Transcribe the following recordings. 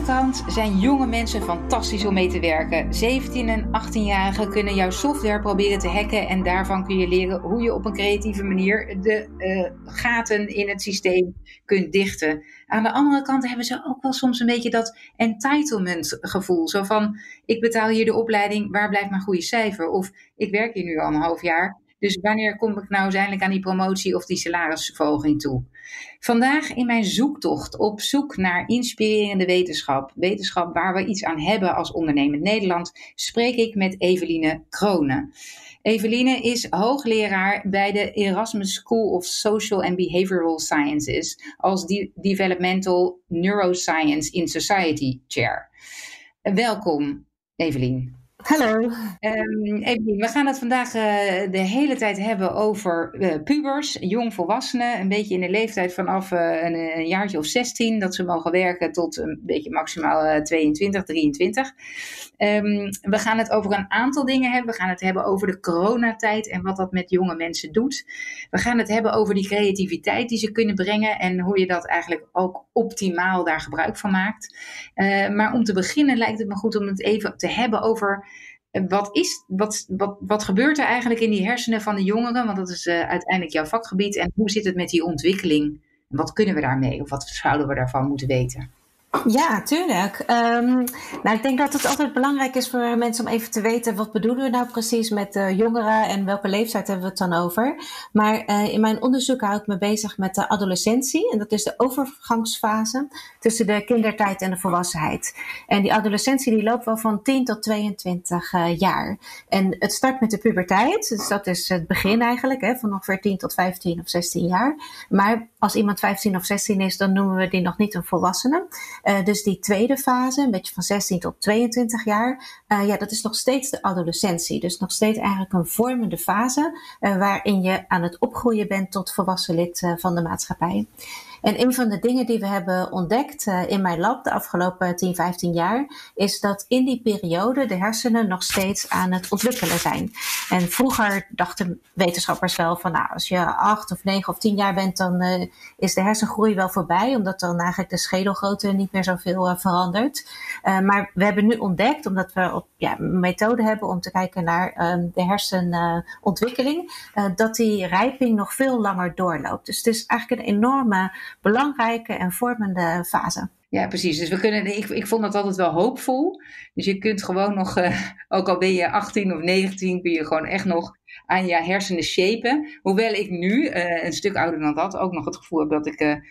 ene kant zijn jonge mensen fantastisch om mee te werken. 17 en 18-jarigen kunnen jouw software proberen te hacken en daarvan kun je leren hoe je op een creatieve manier de uh, gaten in het systeem kunt dichten. Aan de andere kant hebben ze ook wel soms een beetje dat entitlement gevoel. Zo van, ik betaal hier de opleiding, waar blijft mijn goede cijfer? Of ik werk hier nu al een half jaar, dus wanneer kom ik nou uiteindelijk aan die promotie of die salarisverhoging toe? Vandaag in mijn zoektocht op zoek naar inspirerende wetenschap, wetenschap waar we iets aan hebben als ondernemend Nederland, spreek ik met Eveline Kronen. Eveline is hoogleraar bij de Erasmus School of Social and Behavioral Sciences als Developmental Neuroscience in Society Chair. Welkom, Evelien. Hallo. Um, we gaan het vandaag uh, de hele tijd hebben over uh, pubers, jongvolwassenen. Een beetje in de leeftijd vanaf uh, een, jaartje of 16, dat ze mogen werken tot een beetje maximaal 22, 23. Um, we gaan het over een aantal dingen hebben. We gaan het hebben over de coronatijd en wat dat met jonge mensen doet. We gaan het hebben over die creativiteit die ze kunnen brengen en hoe je dat eigenlijk ook optimaal daar gebruik van maakt. maar om te beginnen lijkt het me goed om het even te hebben over wat, is, wat, wat, wat gebeurt er eigenlijk in die hersenen van de jongeren? Want dat is uh, uiteindelijk jouw vakgebied. En hoe zit het met die ontwikkeling? Wat kunnen we daarmee? Of wat zouden we daarvan moeten weten? Ja, tuurlijk. Um, ik denk dat het altijd belangrijk is voor mensen om even te weten wat bedoelen we nou precies met uh, jongeren en welke leeftijd hebben we het dan over. Maar uh, in mijn onderzoek hou ik me bezig met de adolescentie en dat is de overgangsfase tussen de kindertijd en de volwassenheid. En die adolescentie die loopt wel van 10 tot 22 uh, jaar. En het start met de puberteit, dus dat is het begin eigenlijk, hè, van ongeveer 10 tot 15 of 16 jaar. Maar als iemand 15 of 16 is, dan noemen we die nog niet een volwassene. Uh, dus die tweede fase, een beetje van 16 tot 22 jaar, uh, ja, dat is nog steeds de adolescentie. Dus nog steeds eigenlijk een vormende fase uh, waarin je aan het opgroeien bent tot volwassen lid van de maatschappij. En een van de dingen die we hebben ontdekt uh, in mijn lab de afgelopen 10, 15 jaar, is dat in die periode de hersenen nog steeds aan het ontwikkelen zijn. En vroeger dachten wetenschappers wel van, nou, als je 8 of 9 of 10 jaar bent, dan uh, is de hersengroei wel voorbij, omdat dan eigenlijk de schedelgrootte niet meer zoveel uh, verandert. maar we hebben nu ontdekt, omdat we op, ja, een methode hebben om te kijken naar um, de hersenontwikkeling, dat die rijping nog veel langer doorloopt. Dus het is eigenlijk een enorme belangrijke en vormende fase. Ja, precies. Dus we kunnen, ik, ik vond dat altijd wel hoopvol. Dus je kunt gewoon nog, uh, ook al ben je 18 of 19, kun je gewoon echt nog aan je hersenen shapen. Hoewel ik nu, uh, een stuk ouder dan dat, ook nog het gevoel heb dat ik me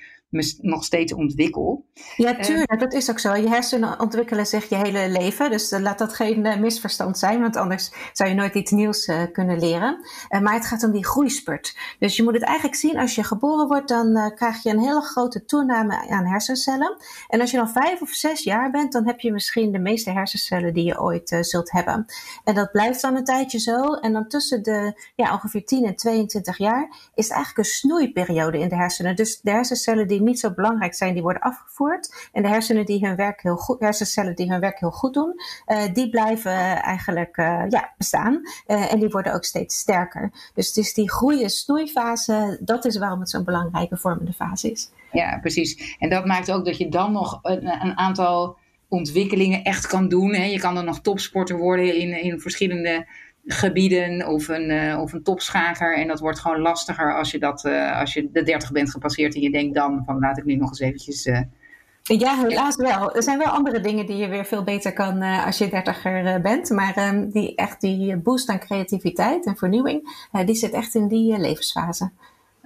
nog steeds ontwikkel. Ja, eh, tuurlijk, dat is ook zo. Je hersenen ontwikkelen zich je hele leven. Dus uh, laat dat geen uh, misverstand zijn, want anders zou je nooit iets nieuws kunnen leren. maar het gaat om die groeispurt. Dus je moet het eigenlijk zien, als je geboren wordt, dan krijg je een hele grote toename aan hersencellen. En als je dan vijf of zes jaar bent, dan heb je misschien de meeste hersencellen die je ooit zult hebben. En dat blijft dan een tijdje zo. En dan tussen de ja, ongeveer 10 en 22 jaar is het eigenlijk een snoeiperiode in de hersenen. Dus de hersencellen die niet zo belangrijk zijn, die worden afgevoerd. En de hersenen die hun werk heel goed, hersencellen die hun werk heel goed doen, uh, die blijven eigenlijk uh, ja, bestaan. En die worden ook steeds sterker. Dus het is die groei- en snoeifase, dat is waarom het zo'n belangrijke vormende fase is. Ja, precies. En dat maakt ook dat je dan nog een, een aantal ontwikkelingen echt kan doen. Hè. Je kan dan nog topsporter worden in, in verschillende gebieden of een, uh, of een topschager. En dat wordt gewoon lastiger als je, dat, uh, als je de 30 bent gepasseerd en je denkt dan van laat ik nu nog eens eventjes... Uh, ja, helaas wel. Er zijn wel andere dingen die je weer veel beter kan als je dertiger bent. Maar um, die, echt die boost aan creativiteit en vernieuwing, die zit echt in die levensfase.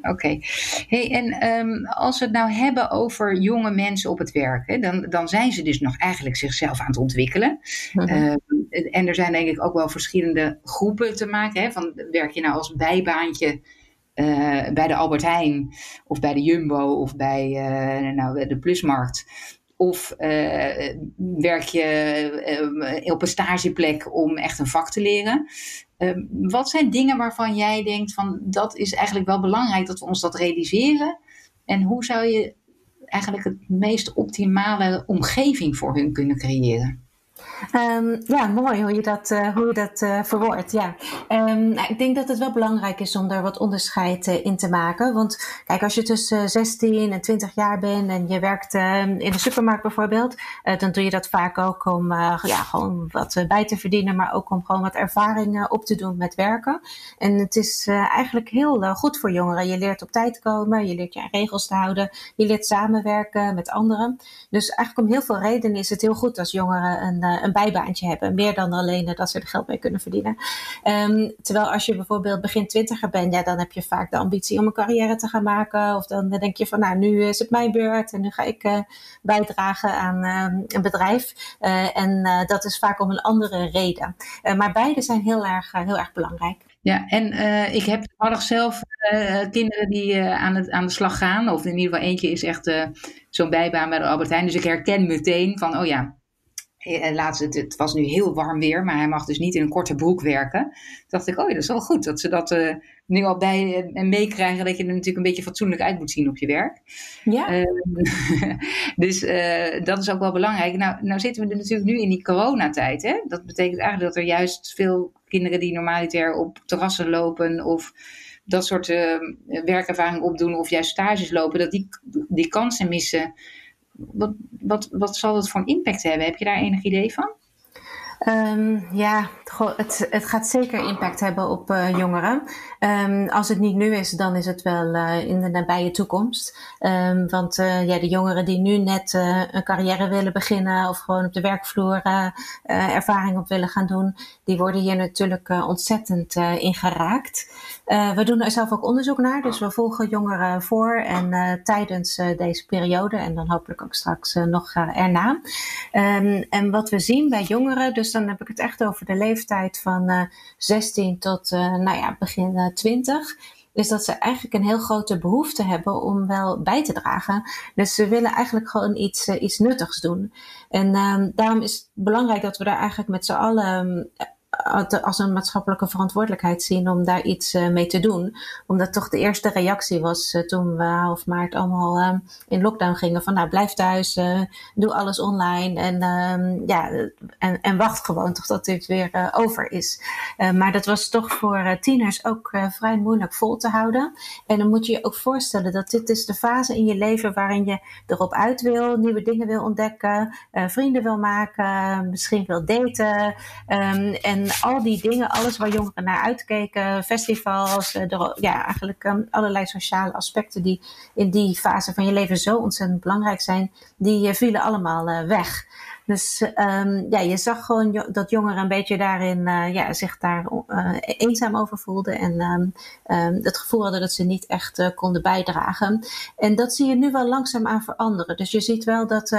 Oké. Hey, en um, als we het nou hebben over jonge mensen op het werk, hè, dan, dan zijn ze dus nog eigenlijk zichzelf aan het ontwikkelen. Mm -hmm. uh, en er zijn denk ik ook wel verschillende groepen te maken. Hè, van, werk je nou als bijbaantje uh, bij de Albert Heijn of bij de Jumbo of bij uh, nou, de Plusmarkt? Of uh, werk je op een stageplek om echt een vak te leren? Uh, wat zijn dingen waarvan jij denkt van dat is eigenlijk wel belangrijk dat we ons dat realiseren? En hoe zou je eigenlijk het meest optimale omgeving voor hun kunnen creëren? Um, ja, mooi hoe je dat, uh, hoe je dat uh, verwoordt. Ja. Um, nou, ik denk dat het wel belangrijk is om daar wat onderscheid uh, in te maken. Want kijk, als je tussen 16 en 20 jaar bent en je werkt ehm, in de supermarkt bijvoorbeeld, dan doe je dat vaak ook om ja, gewoon wat bij te verdienen, maar ook om gewoon wat ervaring op te doen met werken. En het is eigenlijk heel goed voor jongeren. Je leert op tijd komen, je leert je regels te houden, je leert samenwerken met anderen. Dus eigenlijk om heel veel redenen is het heel goed als jongeren een, een bijbaantje hebben. Meer dan alleen dat ze er geld mee kunnen verdienen. Um, terwijl als je bijvoorbeeld begin twintiger bent, ja, dan heb je vaak de ambitie om een carrière te gaan maken. Of dan denk je van, nou, nu is het mijn beurt en nu ga ik uh, bijdragen aan uh, een bedrijf. Uh, en dat is vaak om een andere reden. maar beide zijn heel erg, heel erg belangrijk. Ja, en ik heb toevallig zelf kinderen die aan, het, aan de slag gaan. Of in ieder geval eentje is echt zo'n bijbaan bij de Albert Heijn. Dus ik herken meteen van, oh ja, eh, laatst, het, het, was nu heel warm weer, maar hij mag dus niet in een korte broek werken. Toen dacht ik, oh ja, dat is wel goed dat ze dat uh, nu al bij en meekrijgen. Dat je er natuurlijk een beetje fatsoenlijk uit moet zien op je werk. Ja. Uh, dus uh, dat is ook wel belangrijk. Nou, nou zitten we er natuurlijk nu in die coronatijd. Hè? Dat betekent eigenlijk dat er juist veel kinderen die normaliter op terrassen lopen of dat soort werkervaring opdoen of juist stages lopen, dat die, die kansen missen wat, wat, wat zal het voor een impact hebben? Heb je daar enig idee van? Um, ja, het, het gaat zeker impact hebben op uh, jongeren. Um, als het niet nu is, dan is het wel uh, in de nabije toekomst. Um, want uh, ja, de jongeren die nu net een carrière willen beginnen of gewoon op de werkvloer ervaring op willen gaan doen, die worden hier natuurlijk ontzettend in geraakt. we doen er zelf ook onderzoek naar, dus we volgen jongeren voor en tijdens deze periode en dan hopelijk ook straks nog erna. en wat we zien bij jongeren, dus dan heb ik het echt over de leeftijd van uh, 16 tot uh, nou ja, begin uh, 20. Is dat ze eigenlijk een heel grote behoefte hebben om wel bij te dragen. Dus ze willen eigenlijk gewoon iets, iets nuttigs doen. En ehm, daarom is het belangrijk dat we daar eigenlijk met z'n allen als een maatschappelijke verantwoordelijkheid zien om daar iets uh, mee te doen. Omdat toch de eerste reactie was uh, toen we half maart allemaal uh, in lockdown gingen van nou blijf thuis, doe alles online en, ehm, ja, en, en wacht gewoon tot dit weer over is. maar dat was toch voor tieners ook vrij moeilijk vol te houden. En dan moet je je ook voorstellen dat dit is de fase in je leven waarin je erop uit wil, nieuwe dingen wil ontdekken, vrienden wil maken, misschien wil daten. Um, en en al die dingen, alles waar jongeren naar uitkeken, festivals, eh, ja, eigenlijk um, allerlei sociale aspecten die in die fase van je leven zo ontzettend belangrijk zijn, die uh, vielen allemaal uh, weg. Dus um, ja, je zag gewoon dat jongeren een beetje daarin uh, ja, zich daar uh, eenzaam over voelden. En um, het gevoel hadden dat ze niet echt uh, konden bijdragen. En dat zie je nu wel langzaam aan veranderen. Dus je ziet wel dat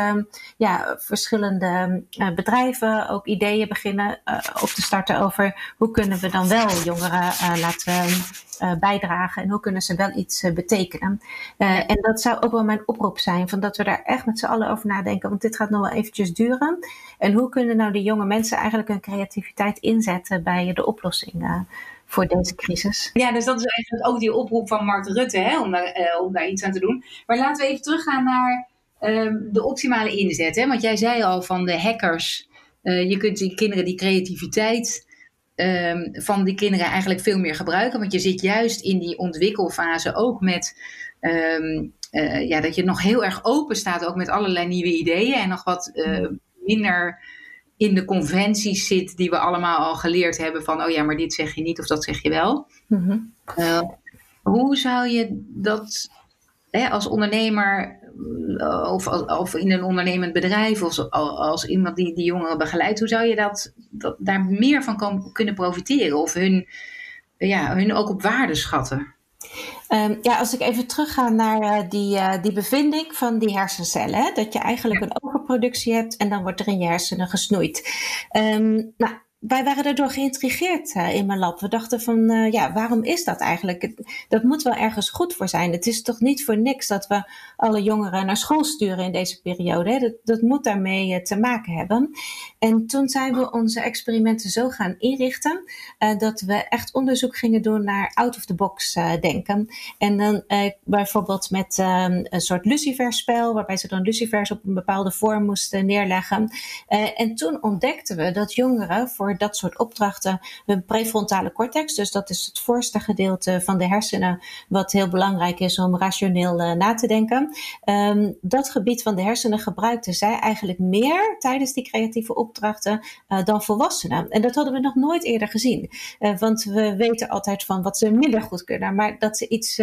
ja, verschillende bedrijven ook ideeën beginnen op te starten over hoe kunnen we dan wel jongeren laten bijdragen en hoe kunnen ze wel iets betekenen. En dat zou ook wel mijn oproep zijn, van dat we daar echt met z'n allen over nadenken, want dit gaat nog wel eventjes duren. En hoe kunnen nou die jonge mensen eigenlijk hun creativiteit inzetten bij de oplossing voor deze crisis? Ja, dus dat is eigenlijk ook die oproep van Mark Rutte, hè, om, daar, om daar iets aan te doen. Maar laten we even teruggaan naar ehm, de optimale inzet. Hè? Want jij zei al van de hackers, je kunt die kinderen die creativiteit um, van die kinderen eigenlijk veel meer gebruiken. Want je zit juist in die ontwikkelfase ook met. Uh, ja, dat je nog heel erg open staat, ook met allerlei nieuwe ideeën. En nog wat minder in de conventies zit die we allemaal al geleerd hebben. Van, oh ja, maar dit zeg je niet of dat zeg je wel. Mm-hmm. Uh, hoe zou je dat hè, als ondernemer of, of in een ondernemend bedrijf of als iemand die die jongeren begeleidt, hoe zou je dat, dat daar meer van kan, kunnen profiteren of hun, ja, hun ook op waarde schatten? Um, ja, als ik even terugga naar uh, die, uh, die bevinding van die hersencellen, hè, dat je eigenlijk een overproductie hebt en dan wordt er in je hersenen gesnoeid. Um, nou, wij waren daardoor geïntrigeerd uh, in mijn lab. We dachten van, uh, ja, waarom is dat eigenlijk? Dat moet wel ergens goed voor zijn. Het is toch niet voor niks dat we alle jongeren naar school sturen in deze periode. Hè? Dat, dat moet daarmee uh, te maken hebben. En toen zijn we onze experimenten zo gaan inrichten dat we echt onderzoek gingen doen naar out-of-the-box denken. En dan bijvoorbeeld met um, een soort luciferspel, waarbij ze dan lucifers op een bepaalde vorm moesten neerleggen. en toen ontdekten we dat jongeren voor dat soort opdrachten hun prefrontale cortex. Dus dat is het voorste gedeelte van de hersenen, wat heel belangrijk is om rationeel uh, na te denken. Um, dat gebied van de hersenen gebruikten zij eigenlijk meer tijdens die creatieve opdrachten uh, dan volwassenen. En dat hadden we nog nooit eerder gezien. Uh, want we weten altijd van wat ze minder goed kunnen, maar dat ze iets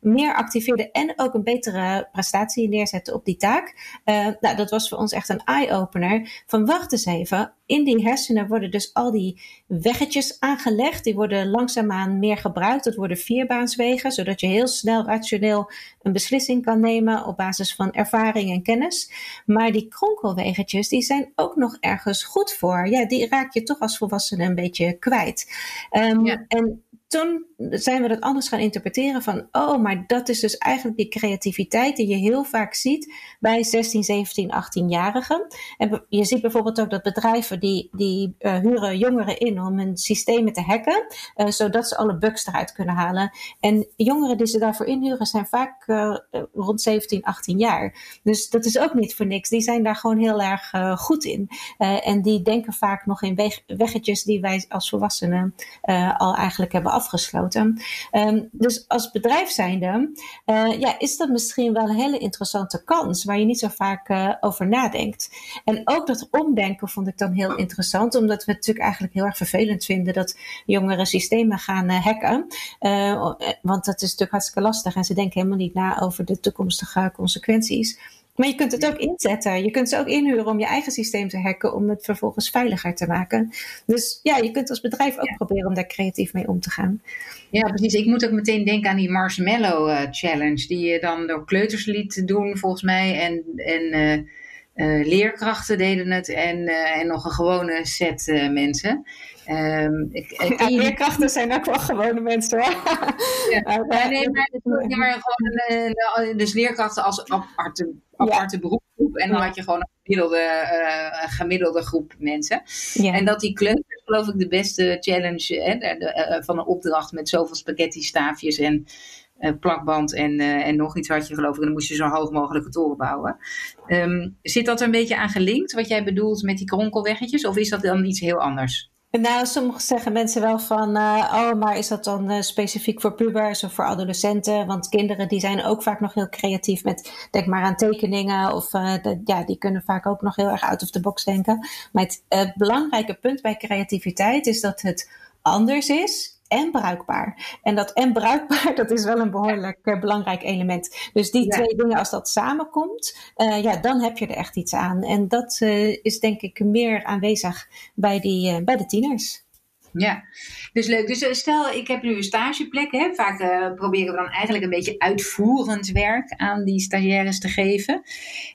meer activeerden en ook een betere prestatie neerzetten op die taak. nou, dat was voor ons echt een eye-opener. Van wacht eens even, in die hersenen worden dus al die weggetjes aangelegd. Die worden langzaamaan meer gebruikt. Dat worden vierbaanswegen, zodat je heel snel rationeel een beslissing kan nemen op basis van ervaring en kennis. Maar die kronkelwegetjes, die zijn ook nog ergens goed voor. Ja, die raak je toch als volwassene een beetje kwijt. Um, ja. En toen zijn we dat anders gaan interpreteren van, oh, maar dat is dus eigenlijk die creativiteit die je heel vaak ziet bij 16, 17, 18-jarigen. En je ziet bijvoorbeeld ook dat bedrijven die, die uh, huren jongeren in om hun systemen te hacken, uh, zodat ze alle bugs eruit kunnen halen. En jongeren die ze daarvoor inhuren zijn vaak uh, rond 17, 18 jaar. Dus dat is ook niet voor niks. Die zijn daar gewoon heel erg goed in. en die denken vaak nog in weg, weggetjes die wij als volwassenen al eigenlijk hebben afgesloten. Um, dus als bedrijf zijnde, uh, ja, is dat misschien wel een hele interessante kans waar je niet zo vaak uh, over nadenkt. En ook dat omdenken vond ik dan heel interessant, omdat we het natuurlijk eigenlijk heel erg vervelend vinden dat jongeren systemen gaan uh, hacken. want dat is natuurlijk hartstikke lastig en ze denken helemaal niet na over de toekomstige consequenties. Maar je kunt het ook inzetten. Je kunt ze ook inhuren om je eigen systeem te hacken, om het vervolgens veiliger te maken. Dus ja, je kunt als bedrijf ook proberen om daar creatief mee om te gaan. Ja, precies. Ik moet ook meteen denken aan die Marshmallow uh, Challenge, die je dan door kleuters liet doen, volgens mij. En, en uh, uh, leerkrachten deden het en, en nog een gewone set mensen. Um, ik, leerkrachten zijn ook wel gewone mensen hoor. Ja. ja nee, maar, maar gewoon, dus leerkrachten als aparte aparte ja. En dan had je gewoon een gemiddelde, gemiddelde groep mensen. En dat die kleuters, geloof ik, de beste challenge hè, de, de, van een opdracht met zoveel spaghetti staafjes en plakband en, en nog iets had je geloof ik. En dan moest je zo hoog mogelijke toren bouwen. Um, zit dat er een beetje aan gelinkt, wat jij bedoelt met die kronkelweggetjes? Of is dat dan iets heel anders? Nou, sommige zeggen mensen wel van, uh, oh, maar is dat dan specifiek voor pubers of voor adolescenten? Want kinderen die zijn ook vaak nog heel creatief met, denk maar aan tekeningen of ja, die kunnen vaak ook nog heel erg out of the box denken. Maar het belangrijke punt bij creativiteit is dat het anders is en bruikbaar. En dat en bruikbaar, dat is wel een behoorlijk uh, belangrijk element. Dus die ja. twee dingen, als dat samenkomt, uh, ja, dan heb je er echt iets aan. En dat uh, is denk ik meer aanwezig bij, die, bij de tieners. Ja, dus leuk. Dus stel, ik heb nu een stageplek. Hè? Vaak uh, proberen we dan eigenlijk een beetje uitvoerend werk aan die stagiaires te geven.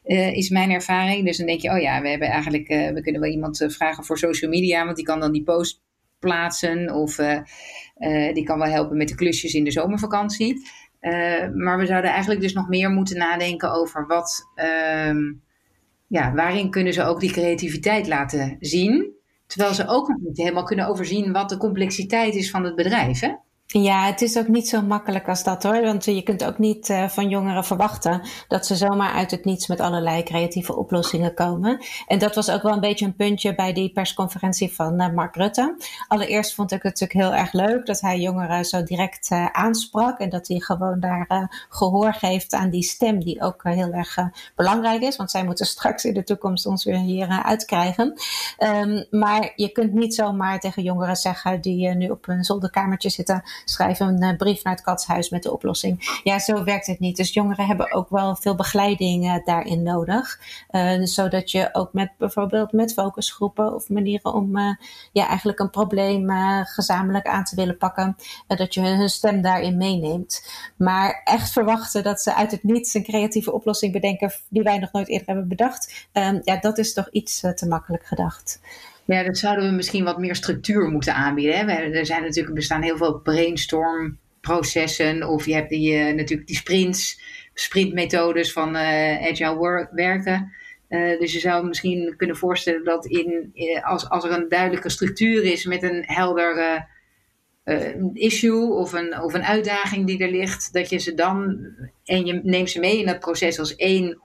Uh, is mijn ervaring. Dus dan denk je, oh ja, we hebben eigenlijk, uh, we kunnen wel iemand vragen voor social media, want die kan dan die post plaatsen of uh, die kan wel helpen met de klusjes in de zomervakantie. Uh, maar we zouden eigenlijk dus nog meer moeten nadenken over wat, uh, ja, waarin kunnen ze ook die creativiteit laten zien. Terwijl ze ook nog niet helemaal kunnen overzien wat de complexiteit is van het bedrijf. Hè? Ja, het is ook niet zo makkelijk als dat hoor. Want je kunt ook niet uh, van jongeren verwachten dat ze zomaar uit het niets met allerlei creatieve oplossingen komen. En dat was ook wel een beetje een puntje bij die persconferentie van uh, Mark Rutte. Allereerst vond ik het natuurlijk heel erg leuk dat hij jongeren zo direct uh, aansprak. En dat hij gewoon daar gehoor geeft aan die stem die ook heel erg belangrijk is. Want zij moeten straks in de toekomst ons weer hier uitkrijgen. Um, maar je kunt niet zomaar tegen jongeren zeggen die nu op een zolderkamertje zitten schrijf een uh, brief naar het katshuis met de oplossing. Ja, zo werkt het niet. Dus jongeren hebben ook wel veel begeleiding uh, daarin nodig. Uh, zodat je ook met bijvoorbeeld met focusgroepen of manieren om ja, eigenlijk een probleem gezamenlijk aan te willen pakken, dat je hun stem daarin meeneemt. Maar echt verwachten dat ze uit het niets een creatieve oplossing bedenken die wij nog nooit eerder hebben bedacht, um, ja, dat is toch iets te makkelijk gedacht. Ja, dan zouden we misschien wat meer structuur moeten aanbieden. Hè? Er zijn natuurlijk, bestaan heel veel brainstormprocessen. Of je hebt die, uh, natuurlijk die sprints, sprintmethodes van uh, agile werken. Uh, dus je zou misschien kunnen voorstellen dat in, als, als er een duidelijke structuur is met een helder issue of een, of een uitdaging die er ligt, dat je ze dan en je neemt ze mee in dat proces als één,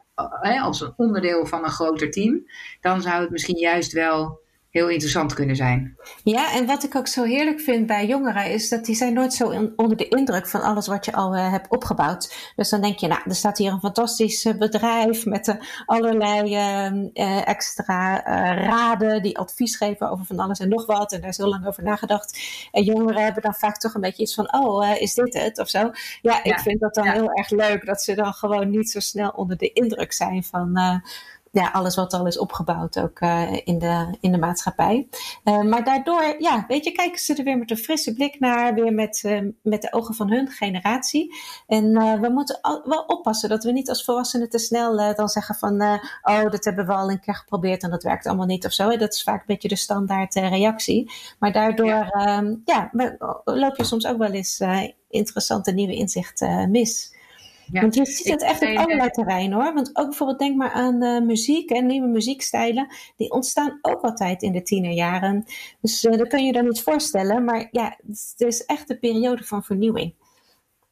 als een onderdeel van een groter team, dan zou het misschien juist wel heel interessant kunnen zijn. Ja, en wat ik ook zo heerlijk vind bij jongeren is dat die zijn nooit zo onder de indruk van alles wat je al uh, hebt opgebouwd. Dus dan denk je, nou, er staat hier een fantastisch eh, bedrijf met uh, allerlei ehm, extra raden die advies geven over van alles en nog wat. En daar is heel lang over nagedacht. En jongeren hebben dan vaak toch een beetje iets van, oh, is dit het of zo? Ja, ik vind dat dan heel erg leuk dat ze dan gewoon niet zo snel onder de indruk zijn van ja, alles wat al is opgebouwd ook uh, in, de, in de maatschappij. Uh, maar daardoor, ja, weet je, kijken ze er weer met een frisse blik naar, weer met, uh, met de ogen van hun generatie. En we moeten al, wel oppassen dat we niet als volwassenen te snel dan zeggen van, oh, dat hebben we al een keer geprobeerd en dat werkt allemaal niet of zo. Dat is vaak een beetje de standaard reactie. Maar daardoor, ja, ja loop je soms ook wel eens interessante nieuwe inzichten mis. Ja. Want je ziet het echt op allerlei terreinen hoor. Want ook bijvoorbeeld denk maar aan uh, muziek en nieuwe muziekstijlen. Die ontstaan ook altijd in de tienerjaren. Dus uh, dat kun je dan niet voorstellen. Maar ja, het is echt een periode van vernieuwing.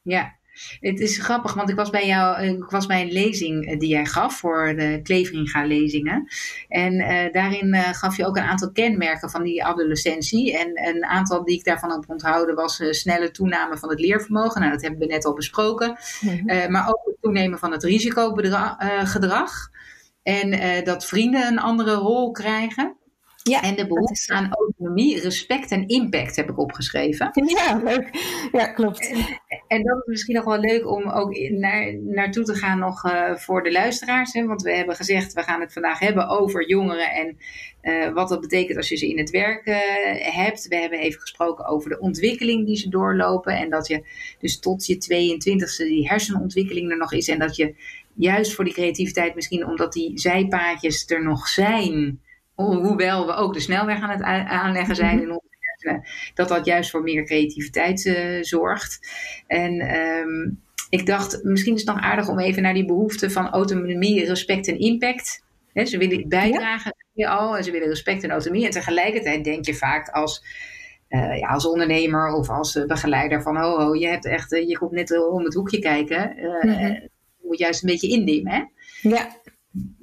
Ja, het is grappig, want ik was bij jou, eh, ik was bij een lezing eh, die jij gaf voor de Kleveringa-lezingen. En uh, daarin uh, gaf je ook een aantal kenmerken van die adolescentie. En een aantal die ik daarvan heb onthouden was uh, snelle toename van het leervermogen. Nou, dat hebben we net al besproken. Mm-hmm. maar ook het toenemen van het risicogedrag. En dat vrienden een andere rol krijgen. Ja, en de behoefte aan autonomie, respect en impact heb ik opgeschreven. Ja, leuk. Ja, klopt. En, en dat is misschien nog wel leuk om ook naar, naartoe te gaan nog uh, voor de luisteraars. Hè? Want we hebben gezegd, we gaan het vandaag hebben over jongeren en uh, wat dat betekent als je ze in het werk uh, hebt. We hebben even gesproken over de ontwikkeling die ze doorlopen. En dat je dus tot je 22e die hersenontwikkeling er nog is. En dat je juist voor die creativiteit misschien omdat die zijpaadjes er nog zijn hoewel we ook de snelweg aan het aanleggen zijn in onze hersenen, dat dat juist voor meer creativiteit uh, zorgt. En um, ik dacht, misschien is het nog aardig om even naar die behoeften van autonomie, respect en impact. He, ze willen bijdragen ja. al en ze willen respect en autonomie. En tegelijkertijd denk je vaak als, uh, ja, als ondernemer of als begeleider van, oh, oh je, hebt echt, je komt net om het hoekje kijken. Mm -hmm. Je moet juist een beetje indimmen. Hè? Ja.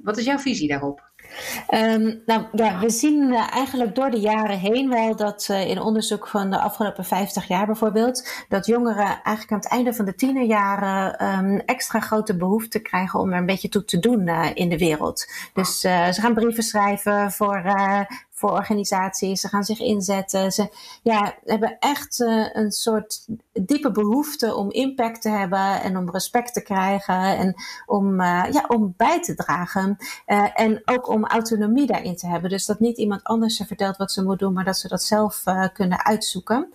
Wat is jouw visie daarop? Um, nou ja, we zien uh, eigenlijk door de jaren heen wel dat uh, in onderzoek van de afgelopen 50 jaar bijvoorbeeld, dat jongeren eigenlijk aan het einde van de tienerjaren um, extra grote behoefte krijgen om er een beetje toe te doen uh, in de wereld. Dus ze gaan brieven schrijven voor voor organisaties. Ze gaan zich inzetten. Ze ja, hebben echt uh, een soort diepe behoefte om impact te hebben en om respect te krijgen en om, uh, ja, om bij te dragen. Uh, en ook om autonomie daarin te hebben. Dus dat niet iemand anders ze vertelt wat ze moet doen, maar dat ze dat zelf kunnen uitzoeken.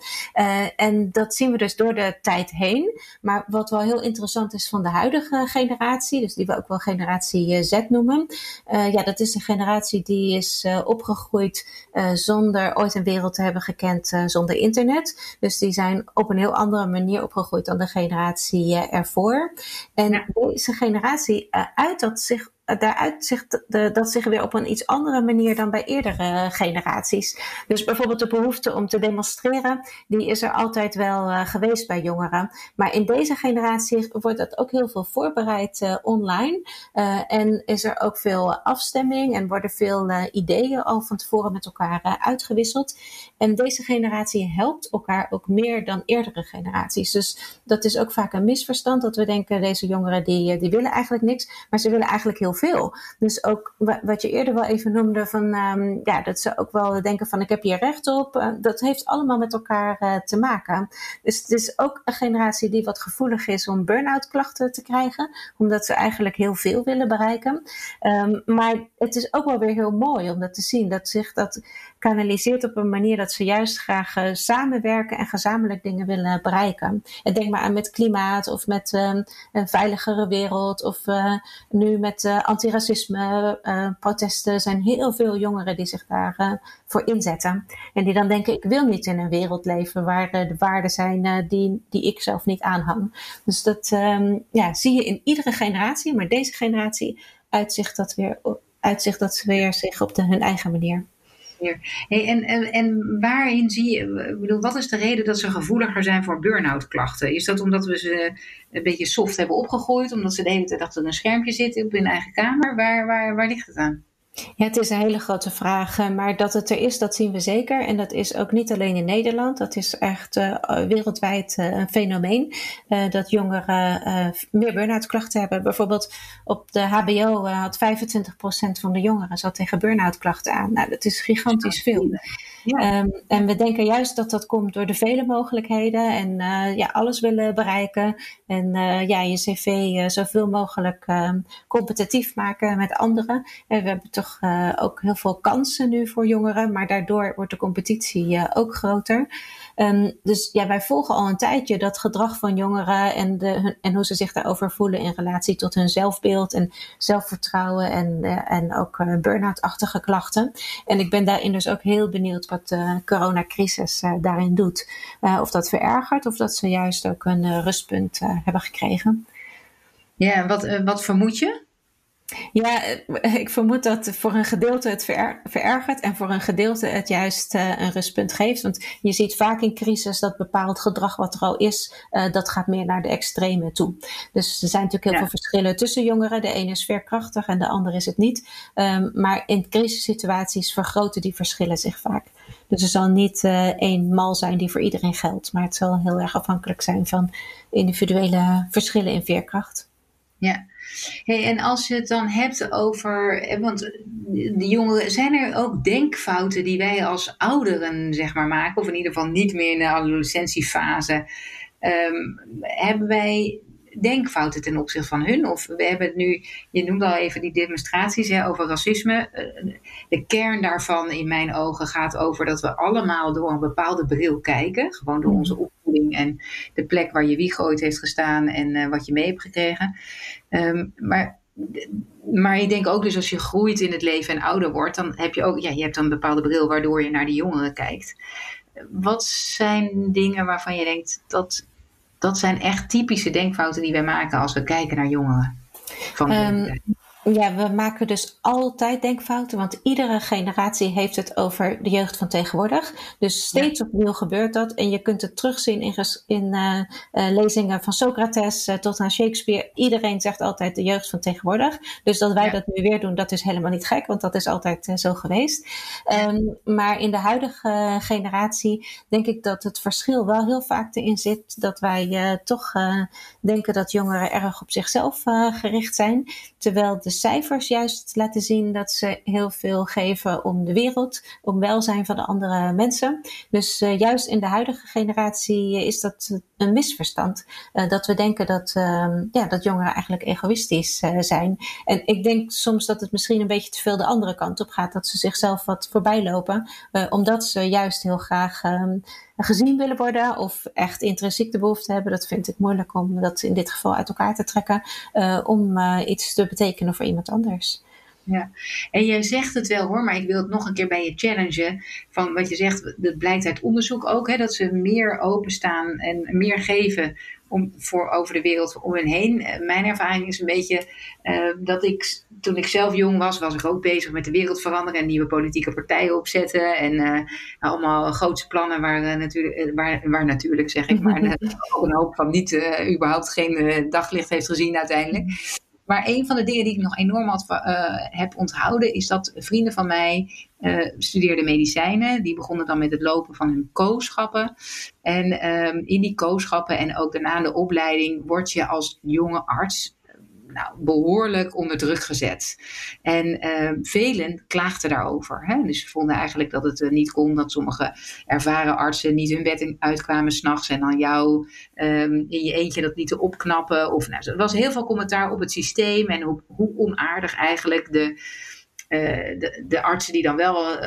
en dat zien we dus door de tijd heen. Maar wat wel heel interessant is van de huidige generatie, dus die we ook wel generatie Z noemen. ja, dat is een generatie die is opgegroeid uh, zonder ooit een wereld te hebben gekend uh, zonder internet. Dus die zijn op een heel andere manier opgegroeid dan de generatie uh, ervoor. En ja. deze generatie uit dat zich daaruit zich de, dat zich weer op een iets andere manier dan bij eerdere generaties. Dus bijvoorbeeld de behoefte om te demonstreren, die is er altijd wel uh, geweest bij jongeren. Maar in deze generatie wordt dat ook heel veel voorbereid uh, online. Uh, en is er ook veel afstemming en worden veel ideeën al van tevoren met elkaar uitgewisseld. En deze generatie helpt elkaar ook meer dan eerdere generaties. Dus dat is ook vaak een misverstand dat we denken, deze jongeren die, die willen eigenlijk niks, maar ze willen eigenlijk heel veel. Dus ook wat je eerder wel even noemde, van, um, ja, dat ze ook wel denken van ik heb hier recht op. Uh, dat heeft allemaal met elkaar uh, te maken. Dus het is ook een generatie die wat gevoelig is om burn-out klachten te krijgen. Omdat ze eigenlijk heel veel willen bereiken. Um, maar het is ook wel weer heel mooi om dat te zien. Dat zich dat kanaliseert op een manier dat ze juist graag uh, samenwerken en gezamenlijk dingen willen bereiken. En denk maar aan met klimaat of met um, een veiligere wereld of nu met antiracisme protesten zijn heel veel jongeren die zich daarvoor voor inzetten. En die dan denken, ik wil niet in een wereld leven waar de waarden zijn die, die ik zelf niet aanhang. Dus dat ehm, ja, zie je in iedere generatie, maar deze generatie uitzicht dat weer, uitzicht dat ze weer zich op hun eigen manier. En, en, en waarin zie je, bedoel, wat is de reden dat ze gevoeliger zijn voor burn-out klachten? Is dat omdat we ze een beetje soft hebben opgegooid, omdat ze de hele tijd achter een schermpje zitten op hun eigen kamer? Waar, waar, waar ligt het aan? Ja, het is een hele grote vraag. Eh, maar dat het er is, dat zien we zeker. En dat is ook niet alleen in Nederland. Dat is echt uh, wereldwijd uh, een fenomeen. Uh, dat jongeren meer burn-out klachten hebben. Bijvoorbeeld op de HBO had 25% van de jongeren zat tegen burn-out klachten aan. Nou, dat is gigantisch veel. Ja. Um, en we denken juist dat dat komt door de vele mogelijkheden. En ja, alles willen bereiken. En ja, je cv zoveel mogelijk um, competitief maken met anderen. En we hebben toch uh, ook heel veel kansen nu voor jongeren, maar daardoor wordt de competitie uh, ook groter. Um, dus ja, wij volgen al een tijdje dat gedrag van jongeren en, de, en hoe ze zich daarover voelen in relatie tot hun zelfbeeld en zelfvertrouwen en, uh, en ook burn-out-achtige klachten. En ik ben daarin dus ook heel benieuwd wat de coronacrisis daarin doet. of dat verergert of dat ze juist ook een rustpunt hebben gekregen. Ja, wat vermoed je? Ja, eh, ik vermoed dat voor een gedeelte het verergert en voor een gedeelte het juist uh, een rustpunt geeft. Want je ziet vaak in crisis dat bepaald gedrag wat er al is, uh, dat gaat meer naar de extreme toe. Dus er zijn natuurlijk heel veel verschillen tussen jongeren. De ene is veerkrachtig en de andere is het niet. Um, maar in crisissituaties vergroten die verschillen zich vaak. Dus er zal niet uh, één mal zijn die voor iedereen geldt. Maar het zal heel erg afhankelijk zijn van individuele verschillen in veerkracht. Ja. Hey, en als je het dan hebt over, want de jongeren, zijn er ook denkfouten die wij als ouderen zeg maar maken, of in ieder geval niet meer in de adolescentiefase, um, hebben wij denkfouten ten opzichte van hun? Of we hebben het nu, je noemde al even die demonstraties hè, over racisme. Eh, de kern daarvan in mijn ogen gaat over dat we allemaal door een bepaalde bril kijken. Gewoon door onze opvoeding en de plek waar je wieg ooit heeft gestaan en uh, wat je mee hebt gekregen. Um, maar maar ik denk ook dus als je groeit in het leven en ouder wordt, dan heb je ook, ja, je hebt dan een bepaalde bril waardoor je naar de jongeren kijkt. Wat zijn dingen waarvan je denkt dat dat zijn echt typische denkfouten die wij maken als we kijken naar jongeren. Van um, ja, we maken dus altijd denkfouten, want iedere generatie heeft het over de jeugd van tegenwoordig. Dus steeds opnieuw gebeurt dat. En je kunt het terugzien in, in uh, uh, lezingen van Socrates uh, tot aan Shakespeare. Iedereen zegt altijd de jeugd van tegenwoordig. Dus dat wij ja. dat nu weer doen, dat is helemaal niet gek, want dat is altijd zo geweest. Um, maar in de huidige generatie denk ik dat het verschil wel heel vaak erin zit dat wij toch denken dat jongeren erg op zichzelf gericht zijn. Terwijl de cijfers juist laten zien dat ze heel veel geven om de wereld, om welzijn van de andere mensen. Dus uh, juist in de huidige generatie is dat een misverstand. Uh, dat we denken dat, uh, ja, dat jongeren eigenlijk egoïstisch zijn. En ik denk soms dat het misschien een beetje te veel de andere kant op gaat. Dat ze zichzelf wat voorbij lopen. omdat ze juist heel graag ehm, gezien willen worden of echt intrinsiek de behoefte hebben. Dat vind ik moeilijk om dat in dit geval uit elkaar te trekken. om iets te betekenen voor iemand anders. Ja, en jij zegt het wel hoor, maar ik wil het nog een keer bij je challengen. Van wat je zegt, dat blijkt uit onderzoek ook, hè, dat ze meer openstaan en meer geven om, voor over de wereld om hen heen. Eh, mijn ervaring is een beetje uh, dat ik, toen ik zelf jong was, was ik ook bezig met de wereld veranderen en nieuwe politieke partijen opzetten. En uh, allemaal grootse plannen waar, natuurlijk, waar, waar natuurlijk, zeg ik, maar ook een hoop van niet überhaupt geen daglicht heeft gezien uiteindelijk. Maar een van de dingen die ik nog enorm had, uh, heb onthouden, is dat vrienden van mij uh, studeerden medicijnen. Die begonnen dan met het lopen van hun kooschappen. En um, in die kooschappen en ook daarna de opleiding word je als jonge arts nou, behoorlijk onder druk gezet. En uh, velen klaagden daarover. Hè? Dus ze vonden eigenlijk dat het uh, niet kon dat sommige ervaren artsen niet hun bed uitkwamen s'nachts en dan jou um, in je eentje dat lieten opknappen. Of, nou, er was heel veel commentaar op het systeem en op hoe onaardig eigenlijk de de, de, artsen die dan wel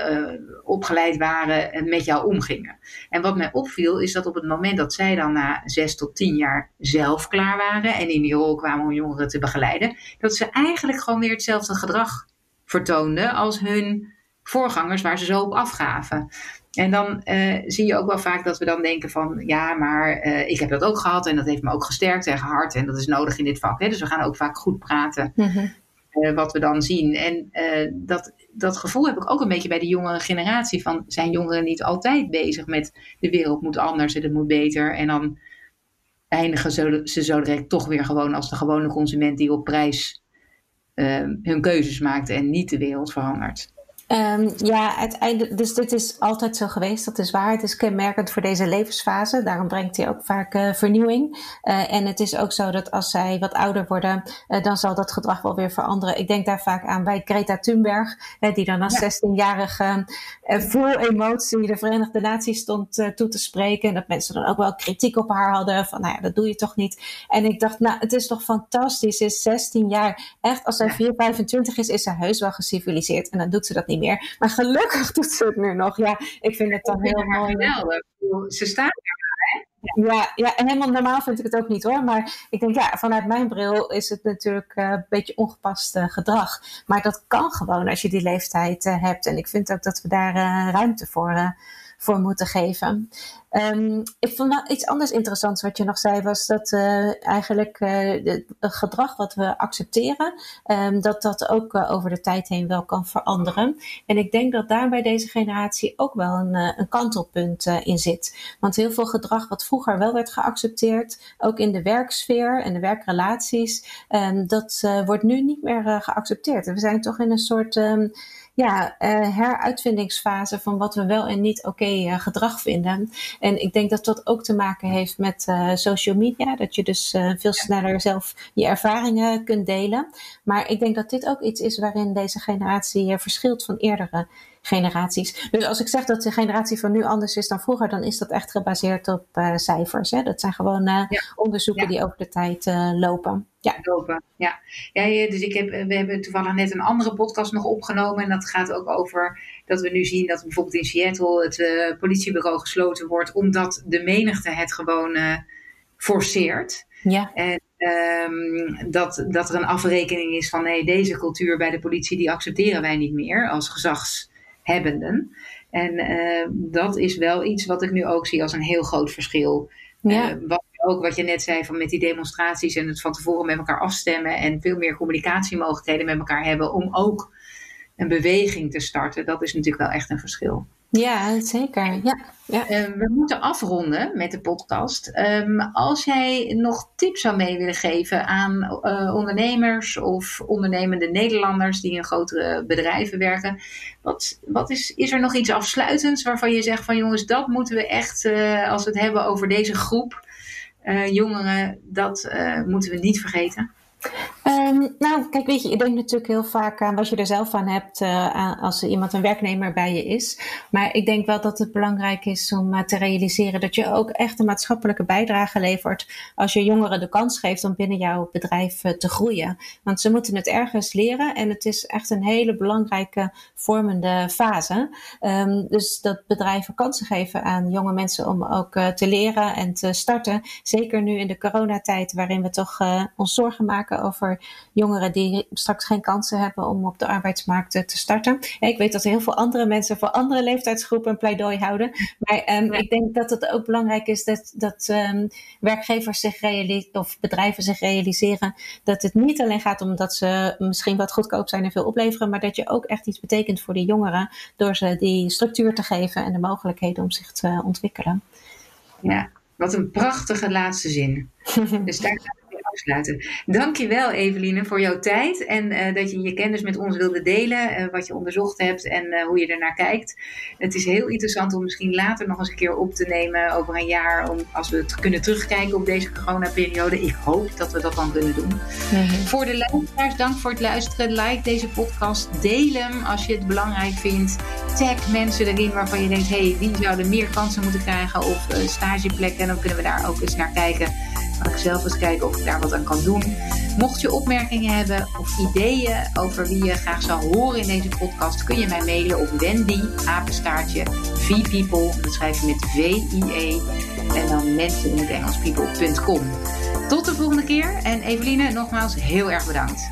opgeleid waren met jou omgingen. En wat mij opviel is dat op het moment dat zij dan na zes tot tien jaar zelf klaar waren en in die rol kwamen om jongeren te begeleiden, dat ze eigenlijk gewoon weer hetzelfde gedrag vertoonden als hun voorgangers waar ze zo op afgaven. En dan zie je ook wel vaak dat we dan denken van ja, maar ik heb dat ook gehad en dat heeft me ook gesterkt en gehard en dat is nodig in dit vak. Hè? Dus we gaan ook vaak goed praten mm uh, wat we dan zien. En dat, dat gevoel heb ik ook een beetje bij de jongere generatie van zijn jongeren niet altijd bezig met de wereld moet anders en het moet beter. En dan eindigen ze, ze zo direct toch weer gewoon als de gewone consument die op prijs hun keuzes maakt en niet de wereld verandert. Um, ja, uiteindelijk, dus dit is altijd zo geweest, dat is waar. Het is kenmerkend voor deze levensfase. Daarom brengt hij ook vaak uh, vernieuwing. Uh, en het is ook zo dat als zij wat ouder worden, uh, dan zal dat gedrag wel weer veranderen. Ik denk daar vaak aan bij Greta Thunberg, die dan als ja. 16-jarige vol emotie de Verenigde Naties stond toe te spreken. En dat mensen dan ook wel kritiek op haar hadden. Van, nou ja, dat doe je toch niet. En ik dacht, nou, het is toch fantastisch. Ze is 16 jaar. Echt, als zij 4, 25 is, is ze heus wel geciviliseerd. En dan doet ze dat niet meer. Maar gelukkig doet ze het nu nog. Ja, ik vind het dan heel mooi. Ze staan er ja, ja, en helemaal normaal vind ik het ook niet hoor. Maar ik denk, ja, vanuit mijn bril is het natuurlijk uh, een beetje ongepast uh, gedrag. Maar dat kan gewoon als je die leeftijd uh, hebt. En ik vind ook dat we daar ruimte voor, voor moeten geven. Um, ik vond wel iets anders interessants wat je nog zei, was dat uh, eigenlijk uh, het gedrag wat we accepteren, um, dat dat ook uh, over de tijd heen wel kan veranderen. En ik denk dat daar bij deze generatie ook wel een, een kantelpunt in zit. Want heel veel gedrag wat vroeger wel werd geaccepteerd, ook in de werksfeer en de werkrelaties, um, dat wordt nu niet meer geaccepteerd. We zijn toch in een soort ja, uh, heruitvindingsfase van wat we wel en niet oké okay, uh, gedrag vinden. En ik denk dat dat ook te maken heeft met uh, social media. Dat je dus veel sneller zelf je ervaringen kunt delen. Maar ik denk dat dit ook iets is waarin deze generatie verschilt van eerdere generaties. Dus als ik zeg dat de generatie van nu anders is dan vroeger, dan is dat echt gebaseerd op uh, cijfers. Hè? Dat zijn gewoon uh, ja. onderzoeken ja. die over de tijd uh, lopen. Ja. Lopen, ja. ja. Dus ik heb, we hebben toevallig net een andere podcast nog opgenomen. En dat gaat ook over dat we nu zien dat bijvoorbeeld in Seattle het politiebureau gesloten wordt, omdat de menigte het gewoon forceert. Ja. En um, dat, dat er een afrekening is van nee, deze cultuur bij de politie die accepteren wij niet meer als gezags hebbenden. En uh, dat is wel iets wat ik nu ook zie als een heel groot verschil. Ja. Uh, wat, ook wat je net zei van met die demonstraties en het van tevoren met elkaar afstemmen en veel meer communicatiemogelijkheden met elkaar hebben om ook een beweging te starten. Dat is natuurlijk wel echt een verschil. Ja, zeker. Ja, ja. Uh, we moeten afronden met de podcast. Um, als jij nog tips zou mee willen geven aan uh, ondernemers of ondernemende Nederlanders die in grotere bedrijven werken, wat, wat is, is er nog iets afsluitends waarvan je zegt van jongens, dat moeten we echt, uh, als we het hebben over deze groep jongeren, dat moeten we niet vergeten? Um, nou, kijk, weet je, je denkt natuurlijk heel vaak aan wat je er zelf aan hebt uh, als iemand een werknemer bij je is. Maar ik denk wel dat het belangrijk is om uh, te realiseren dat je ook echt een maatschappelijke bijdrage levert als je jongeren de kans geeft om binnen jouw bedrijf uh, te groeien. Want ze moeten het ergens leren en het is echt een hele belangrijke vormende fase. Um, dus dat bedrijven kansen geven aan jonge mensen om ook te leren en te starten. Zeker nu in de coronatijd waarin we toch ons zorgen maken over jongeren die straks geen kansen hebben om op de arbeidsmarkt te starten. ik weet dat heel veel andere mensen voor andere leeftijdsgroepen een pleidooi houden. Maar um, ik denk dat het ook belangrijk is dat, dat um, werkgevers zich realiseren of bedrijven zich realiseren dat het niet alleen gaat om dat ze misschien wat goedkoop zijn en veel opleveren, maar dat je ook echt iets betekent voor die jongeren door ze die structuur te geven en de mogelijkheden om zich te ontwikkelen. Ja, wat een prachtige laatste zin. dus daar afsluiten. Dankjewel Eveline voor jouw tijd en uh, dat je je kennis met ons wilde delen, uh, wat je onderzocht hebt en uh, hoe je ernaar kijkt. Het is heel interessant om misschien later nog eens een keer op te nemen over een jaar, om, als we het kunnen terugkijken op deze coronaperiode. Ik hoop dat we dat dan kunnen doen. Voor de luisteraars, dank voor het luisteren. Like deze podcast, deel hem als je het belangrijk vindt. Tag mensen erin waarvan je denkt, hey, die zouden meer kansen moeten krijgen op stageplekken en dan kunnen we daar ook eens naar kijken Ga ik zelf eens kijken of ik daar wat aan kan doen. Mocht je opmerkingen hebben of ideeën over wie je graag zou horen in deze podcast, kun je mij mailen op Wendy, apenstaartje, vpeople, dat schrijf je met V-I-E, en dan mensen in het Engels people.com. Tot de volgende keer en Eveline, nogmaals heel erg bedankt.